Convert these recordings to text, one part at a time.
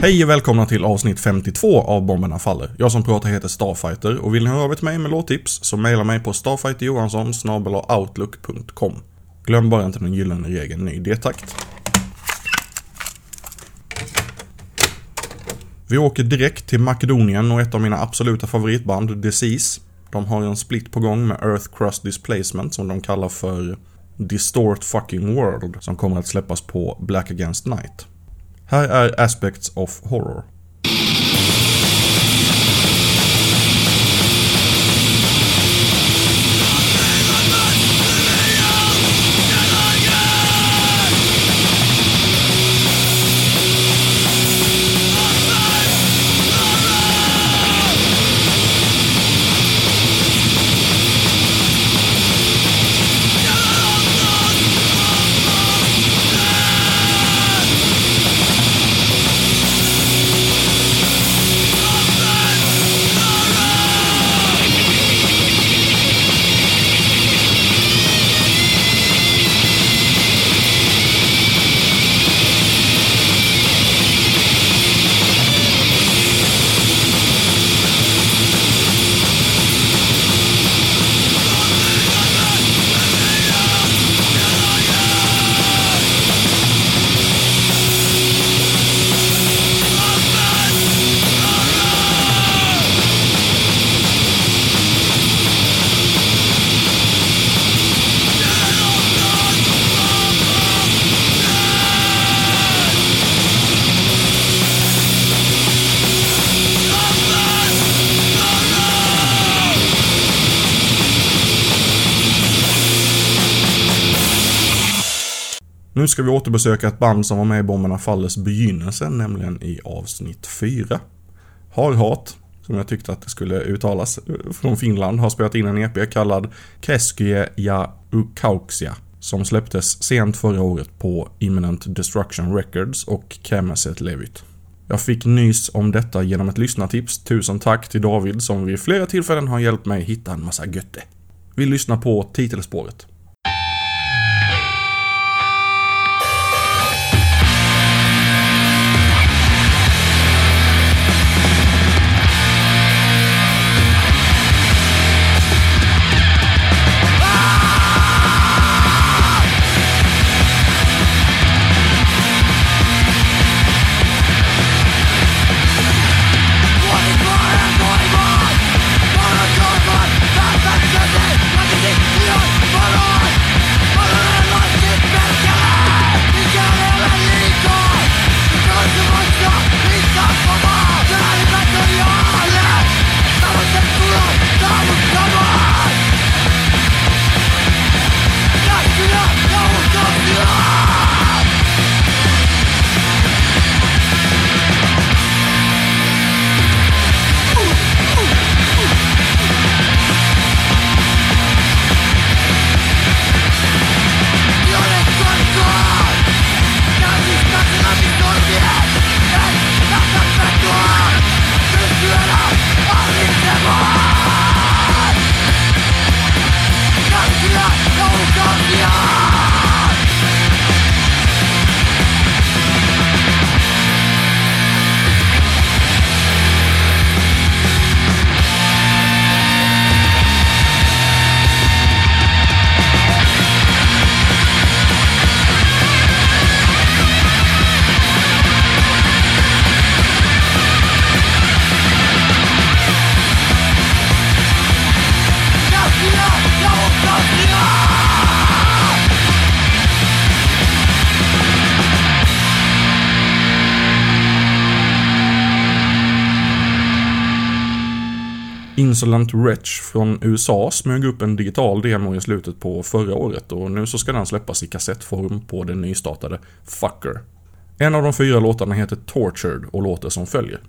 Hej och välkomna till avsnitt 52 av Bomberna Faller. Jag som pratar heter Starfighter och vill ni höra av er till mig med låttips så mejla mig på starfighterjohansson outlook.com. Glöm bara inte den gyllene regeln ny D-takt. Vi åker direkt till Makedonien och ett av mina absoluta favoritband, Disease. De har en split på gång med Earth Crust Displacement som de kallar för Distort Fucking World som kommer att släppas på Black Against Night. Är Aspects of Horror. Nu ska vi återbesöka ett band som var med i Bomberna Fallers begynnelse, nämligen i avsnitt 4. Harhat, som jag tyckte att det skulle uttalas, eh, från Finland, har spelat in en EP kallad Keskyje ja Ukauksia, som släpptes sent förra året på Imminent Destruction Records och Kemeset Levyt. Jag fick nys om detta genom ett lyssnartips. Tusen tack till David som vid flera tillfällen har hjälpt mig hitta en massa götte. Vi lyssnar på titelspåret. Insolent Wretch från USA smög upp en digital demo i slutet på förra året och nu så ska den släppas i kassettform på den nystartade Fucker. En av de fyra låtarna heter Tortured och låter som följer.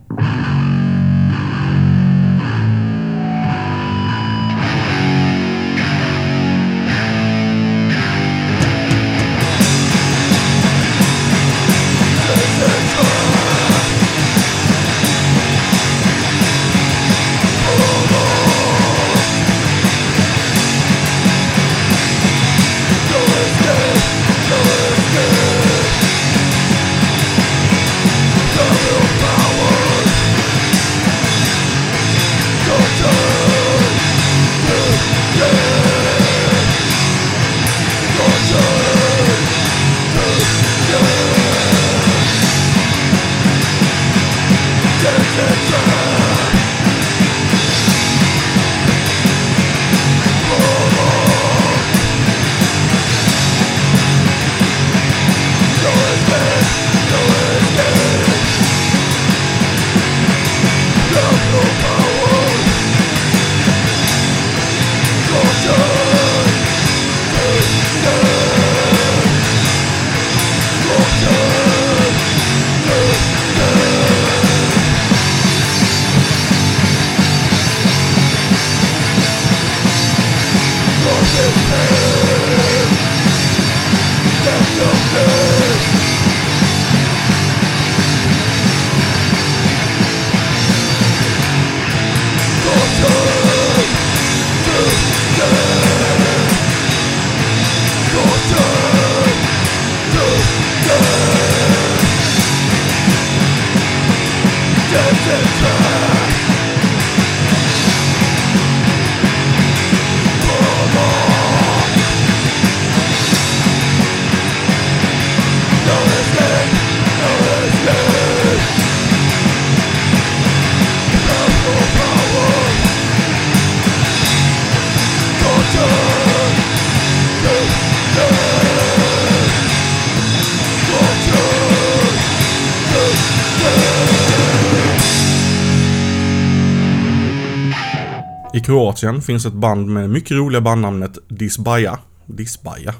Kroatien finns ett band med mycket roliga bandnamnet Disbaja. Disbaja?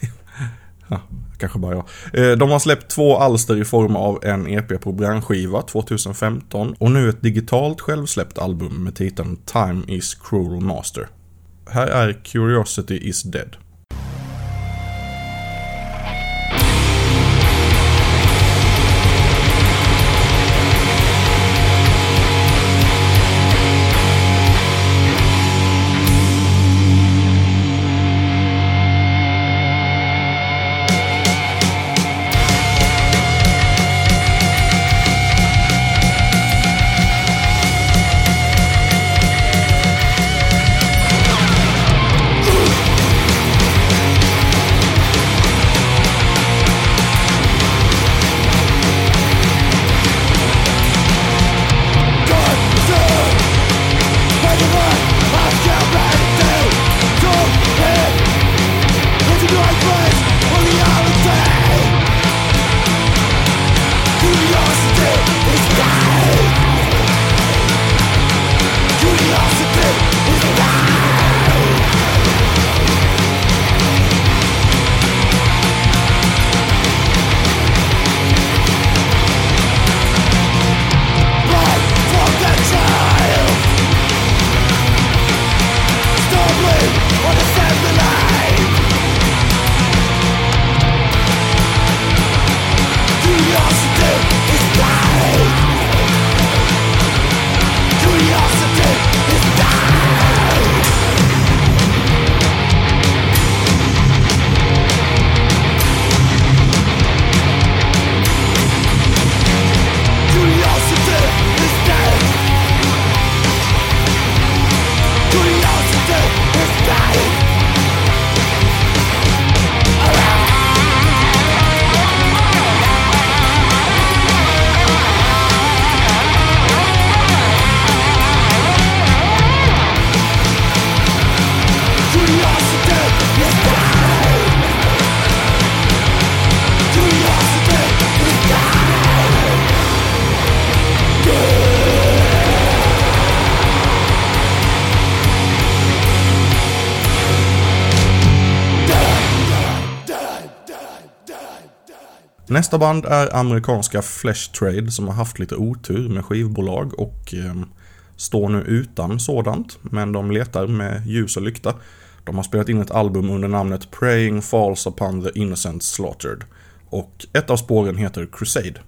ja, kanske bara jag. Eh, de har släppt två alster i form av en EP på brandskiva 2015 och nu ett digitalt självsläppt album med titeln Time is Cruel Master. Här är Curiosity is Dead. Nästa band är amerikanska Flesh Trade som har haft lite otur med skivbolag och eh, står nu utan sådant. Men de letar med ljus och lykta. De har spelat in ett album under namnet Praying Falls Upon the Innocent Slaughtered. Och ett av spåren heter Crusade.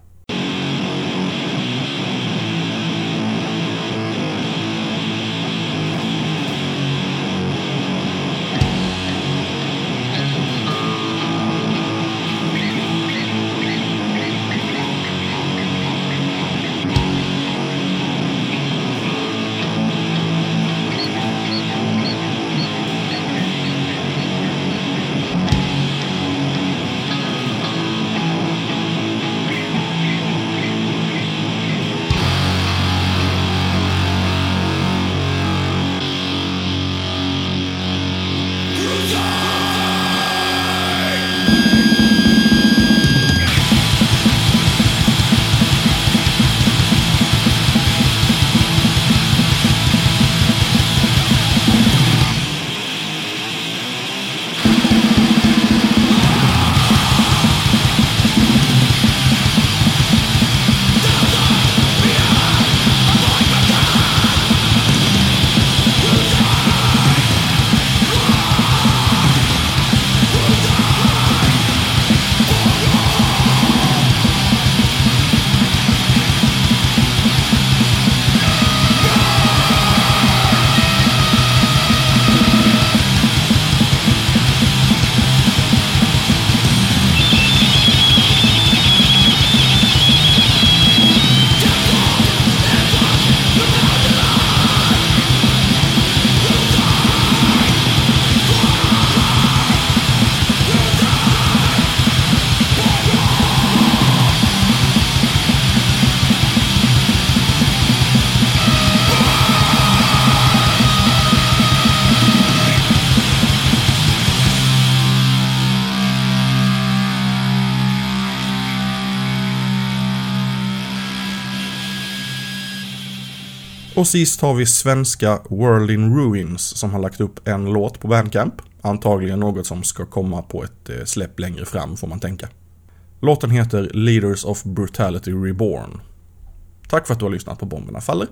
Och sist har vi svenska World in Ruins som har lagt upp en låt på Bandcamp. Antagligen något som ska komma på ett eh, släpp längre fram får man tänka. Låten heter Leaders of Brutality Reborn. Tack för att du har lyssnat på Bomberna Faller.